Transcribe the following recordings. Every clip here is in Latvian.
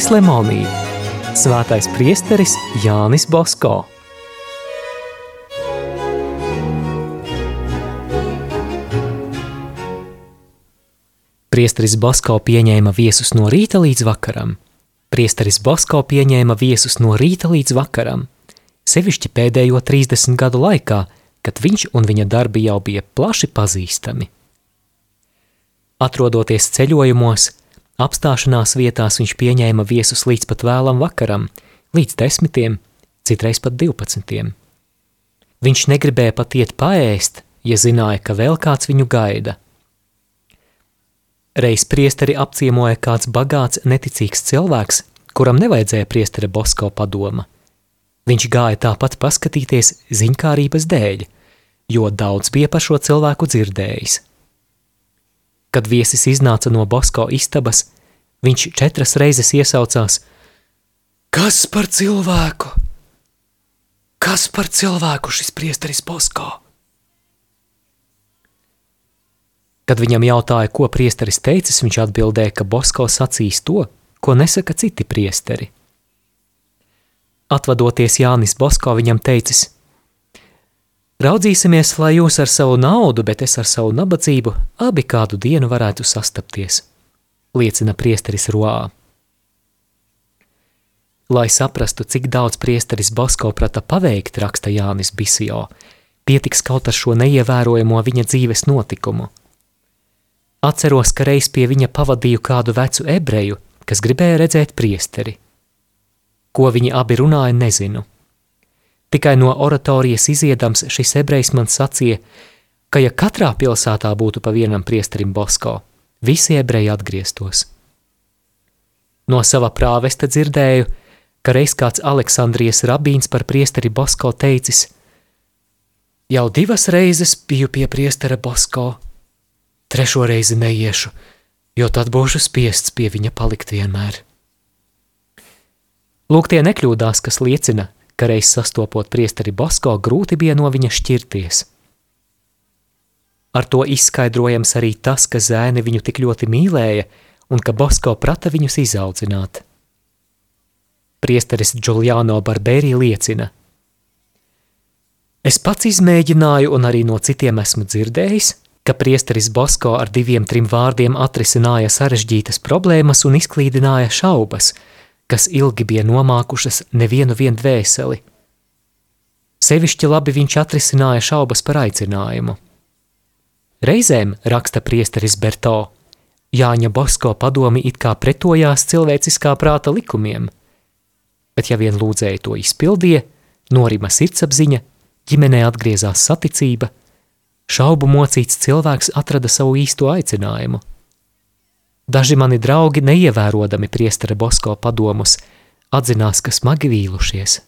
Brālis Lemonī, Svētais priesteris Jānis Bosko. Priesteris Bosko pieņēma viesus no rīta līdz vakaram. Priesteris Bosko pieņēma viesus no rīta līdz vakaram, sevišķi pēdējo 30 gadu laikā, kad viņš un viņa darbi jau bija plaši pazīstami. Atrodoties ceļojumos, apstāšanās vietās viņš pieņēma viesus līdz pat vēlam vakaram, līdz desmitiem, citreiz pat divpadsmitiem. Viņš negribēja pat iet paēst, ja zināja, ka vēl kāds viņu gaida – Reiz priesteri apciemoja kāds bagāts, neticīgs cilvēks, kuram nevajadzēja priestera Bosko padoma. Viņš gāja tāpat paskatīties ziņkārības dēļ, jo daudz bija par šo cilvēku dzirdējis. Kad viesis iznāca no Bosko istabas, viņš četras reizes iesaucās: Kas par cilvēku? Kas par cilvēku šis priesteris Bosko? Kad viņam jautāja, ko priesteris teicis, viņš atbildēja, ka Bosko sacīs to, ko nesaka citi priesteri. Atvadoties Jānis Bosko viņam teicis: Raudzīsimies, lai jūs ar savu naudu, bet es ar savu nabadzību abi kādu dienu varētu sastapties, liecina priesteris Roā. Lai saprastu, cik daudz priesteris Bosko prata paveikt, raksta Jānis Bisio, pietiks kaut ar šo neievērojamo viņa dzīves notikumu – Atceros, ka reiz pie viņa pavadīju kādu vecu ebreju, kas gribēja redzēt priesteri. Ko viņi abi runāja, nezinu. Tikai no oratorijas iziedams šis ebrejs man sacīja, ka ja katrā pilsētā būtu pa vienam priesterim Bosko, visi ebreji atgrieztos. No sava prāvesta dzirdēju, ka reiz kāds Aleksandrijas rabīns par priesteri Bosko teicis: Jau divas reizes biju pie priestera Bosko, Trešo reizi neiešu, jo tad būšu spiests pie viņa palikt vienmēr. Lūk, tie nekļūdās, kas liecina, ka reiz sastopot priesteri Bosko, grūti bija no viņa šķirties. Ar to izskaidrojams arī tas, ka zēni viņu tik ļoti mīlēja un ka Bosko prata viņus izaudzināt. Priesteris Giuliano Barbēri liecina: Es pats izmēģināju un arī no citiem esmu dzirdējis, ka priesteris Bosko ar diviem trim vārdiem atrisināja sarežģītas problēmas un izklīdināja šaubas, kas ilgi bija nomākušas nevienu vien dvēseli. Sevišķi labi viņš atrisināja šaubas par aicinājumu. Reizēm, raksta priesteris Berto, Jāņa Bosko padomi it kā pretojās cilvēciskā prāta likumiem, bet ja vien lūdzēja to izpildīja, norima sirdsapziņa, ģimenē atgriezās saticība – šaubu mocīts cilvēks atrada savu īsto aicinājumu. Daži mani draugi, neievērodami priestera Bosko padomus, atzinās, ka smagi vīlušies.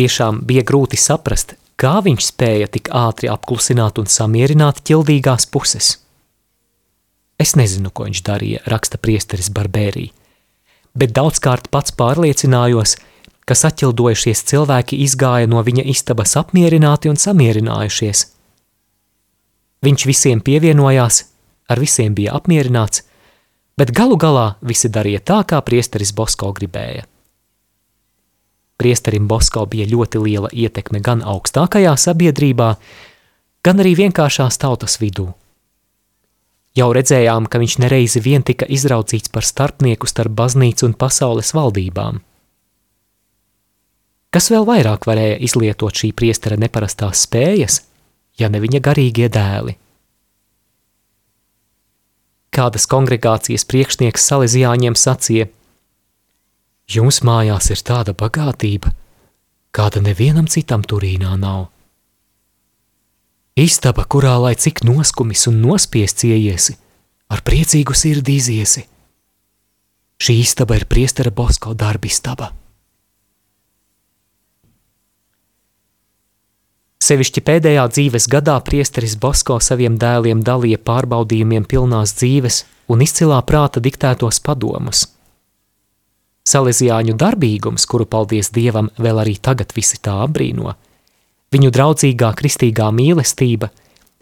Tiešām bija grūti saprast, Kā viņš spēja tik ātri apklusināt un samierināt ķildīgās puses? Es nezinu, ko viņš darīja, raksta priesteris Barbērī, bet daudzkārt pats pārliecinājos, ka saķildojušies cilvēki izgāja no viņa istabas apmierināti un samierinājušies. Viņš visiem pievienojās, ar visiem bija apmierināts, bet galu galā visi darīja tā, kā priesteris Bosko gribēja. Priesterim Bosko bija ļoti liela ietekme gan augstākajā sabiedrībā, gan arī vienkāršās tautas vidū. Jau redzējām, ka viņš nereizi vien tika izraudzīts par starpnieku starp baznīcu un pasaules valdībām. Kas vēl vairāk varēja izlietot šī priestera neparastās spējas, ja ne viņa garīgie dēli? Kādas kongregācijas priekšnieks Salesiāņiem sacīja – Jums mājās ir tāda bagātība, kāda nevienam citam turīnā nav. Istaba, kurā lai cik noskumis un nospiests ieiesi, ar priecīgu sirdi iziesi. Šī istaba ir priestera Bosko darbistaba. Sevišķi pēdējā dzīves gadā priesteris Bosko saviem dēliem dalīja pārbaudījumiem pilnās dzīves un izcilā prāta diktētos padomus – Salesiāņu darbīgums, kuru paldies Dievam vēl arī tagad visi tā apbrīno, viņu draudzīgā kristīgā mīlestība,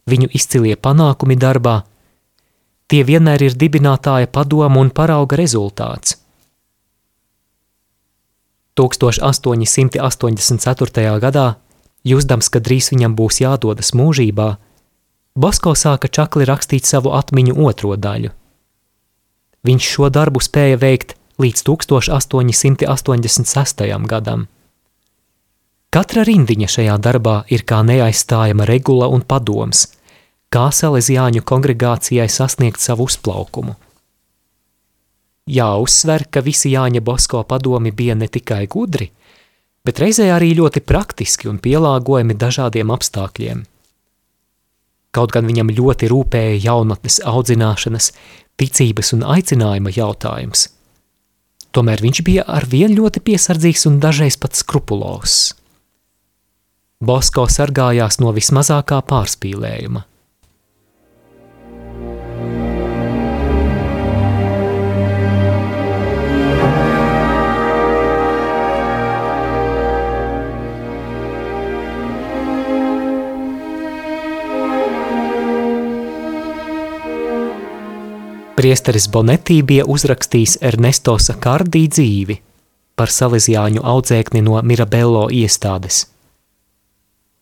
viņu izcilie panākumi darbā, tie vienmēr ir dibinātāja padomu un parauga rezultāts. 1884. gadā, jūsdams, ka drīz viņam būs jādodas mūžībā, Bosko sāka čakli rakstīt savu atmiņu otro daļu. Viņš šo darbu spēja veikt līdz 1886. gadam. Katra rindiņa šajā darbā ir kā neaizstājama regula un padoms, kā Salesiāņu kongregācijai sasniegt savu uzplaukumu. Jāuzsver, ka visi Jāņa Bosko padomi bija ne tikai gudri, bet reizē arī ļoti praktiski un pielāgojami dažādiem apstākļiem. Kaut gan viņam ļoti rūpēja jaunatnes audzināšanas, ticības un aicinājuma jautājums – Tomēr viņš bija ar vien ļoti piesardzīgs un dažreiz pat skrupulos. Bosko sargājās no vismazākā pārspīlējuma. Priesteris Bonetī bija uzrakstījis Ernesto Sakardī dzīvi par salīdzjāņu audzēkni no Mirabello iestādes.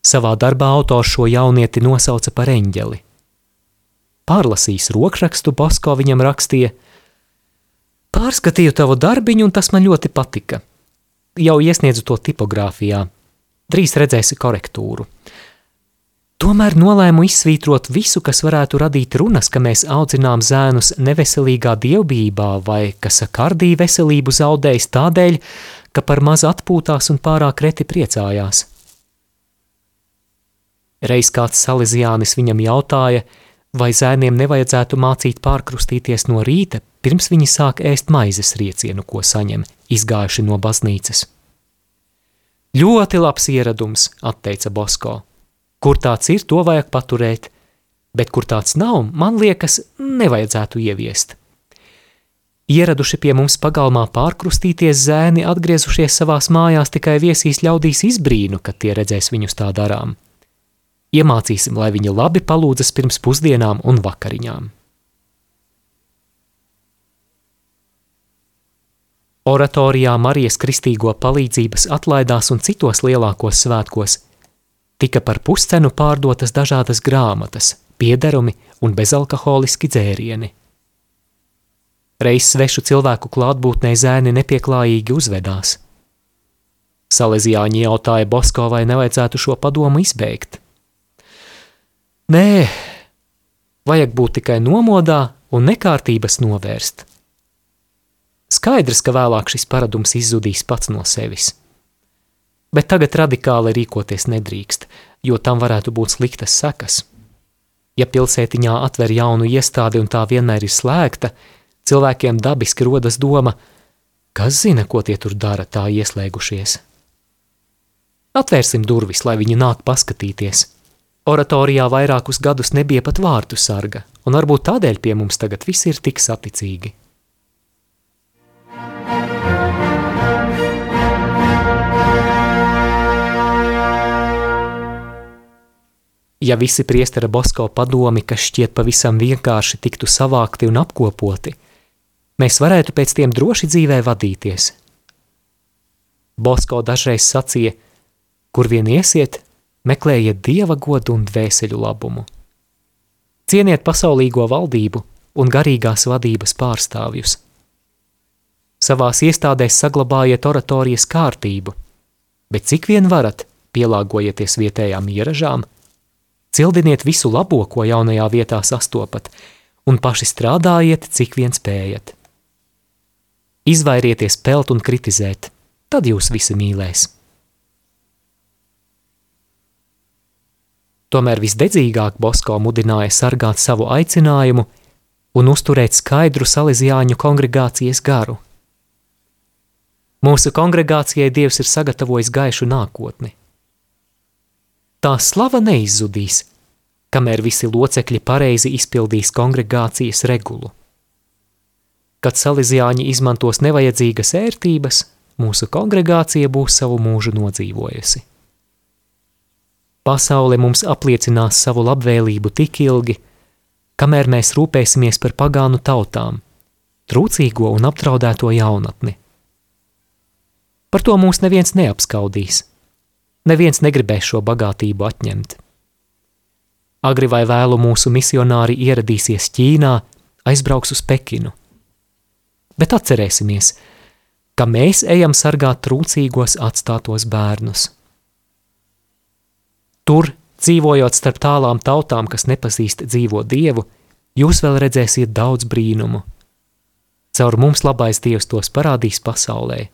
Savā darbā autors šo jaunieti nosauca par eņģeli. Pārlasījis rokrakstu, Basko viņam rakstīja: Pārskatīju tavu darbiņu, un tas man ļoti patika. Jau iesniedzu to tipogrāfijā. Drīz redzēsi korektūru. Tomēr nolēmu izsvītrot visu, kas varētu radīt runas, ka mēs audzinām zēnus neveselīgā dievbijībā vai ka sakardī veselību zaudējis tādēļ, ka par maz atpūtās un pārāk reti priecājās. Reiz kāds salīdzjānis viņam jautāja, vai zēniem nevajadzētu mācīt pārkrustīties no rīta, pirms viņi sāk ēst maizes riecienu, ko saņem, izgājuši no baznīcas. Ļoti labs ieradums, atteica Bosko. Kur tāds ir, to vajag paturēt, bet kur tāds nav, man liekas, nevajadzētu ieviest. Ieraduši pie mums pagalmā pārkrustīties zēni, atgriezušies savās mājās, tikai viesīs ļaudīs izbrīnu, kad tie redzēs viņus tā darām. Iemācīsim, lai viņi labi palūdzas pirms pusdienām un vakariņām. Oratorijā Marijas Kristīgo palīdzības atlaidās un citos lielākos svētkos tika par puscenu pārdotas dažādas grāmatas, piederumi un bezalkoholiski dzērieni. Reiz svešu cilvēku klātbūtnē zēni nepieklājīgi uzvedās. Salezijāņi jautāja Bosko, vai nevajadzētu šo padomu izbeigt. Nē, vajag būt tikai nomodā un nekārtības novērst. Skaidrs, ka vēlāk šis paradums izzudīs pats no sevis bet tagad radikāli rīkoties nedrīkst, jo tam varētu būt sliktas sekas. Ja pilsētiņā atver jaunu iestādi un tā vienmēr ir slēgta, cilvēkiem dabiski rodas doma, kas zina, ko tie tur dara, tā ieslēgušies. Atvērsim durvis, lai viņi nāk paskatīties. Oratorijā vairākus gadus nebija pat vārtu sarga, un varbūt tādēļ pie mums tagad viss ir tik saticīgi. Ja visi priestera Bosko padomi, kas šķiet pavisam vienkārši tiktu savākti un apkopoti, mēs varētu pēc tiem droši dzīvē vadīties. Bosko dažreiz sacīja, kur vien iesiet, meklējiet dieva godu un dvēseļu labumu. Cieniet pasaulīgo valdību un garīgās vadības pārstāvjus. Savās iestādēs saglabājiet oratorijas kārtību, bet cik vien varat, pielāgojieties vietējām ieražām – Cildiniet visu labo, ko jaunajā vietā sastopat, un paši strādājiet, cik vien spējat. Izvairieties pelt un kritizēt, tad jūs visi mīlēs. Tomēr visdedzīgāk Bosko mudināja sargāt savu aicinājumu un uzturēt skaidru salīdzjāņu kongregācijas garu. Mūsu kongregācijai Dievs ir sagatavojis gaišu nākotni tā slava neizzudīs, kamēr visi locekļi pareizi izpildīs kongregācijas regulu. kad salīdzjāņi izmantos nevajadzīgas ērtības, mūsu kongregācija būs savu mūžu nodzīvojusi. Pasaule mums apliecinās savu labvēlību tik ilgi, kamēr mēs rūpēsimies par pagānu tautām, trūcīgo un apdraudēto jaunatni. Par to mūs neviens neapskaudīs. Neviens negribēs šo bagātību atņemt. Agri vai vēlu mūsu misionāri ieradīsies Ķīnā, aizbrauks uz Pekinu. Bet atcerēsimies, ka mēs ejam sargāt trūcīgos atstātos bērnus. Tur, dzīvojot starp tālām tautām, kas nepazīst dzīvo dievu, jūs vēl redzēsiet daudz brīnumu. Caur mums labais dievs tos parādīs pasaulē.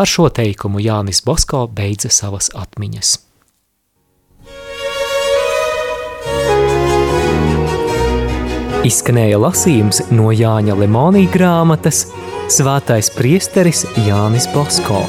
Ar šo teikumu Jānis Bosko beidza savas atmiņas. Izskanēja lasījums no Jāņa Lemonija grāmatas Svētais priesteris Jānis Bosko.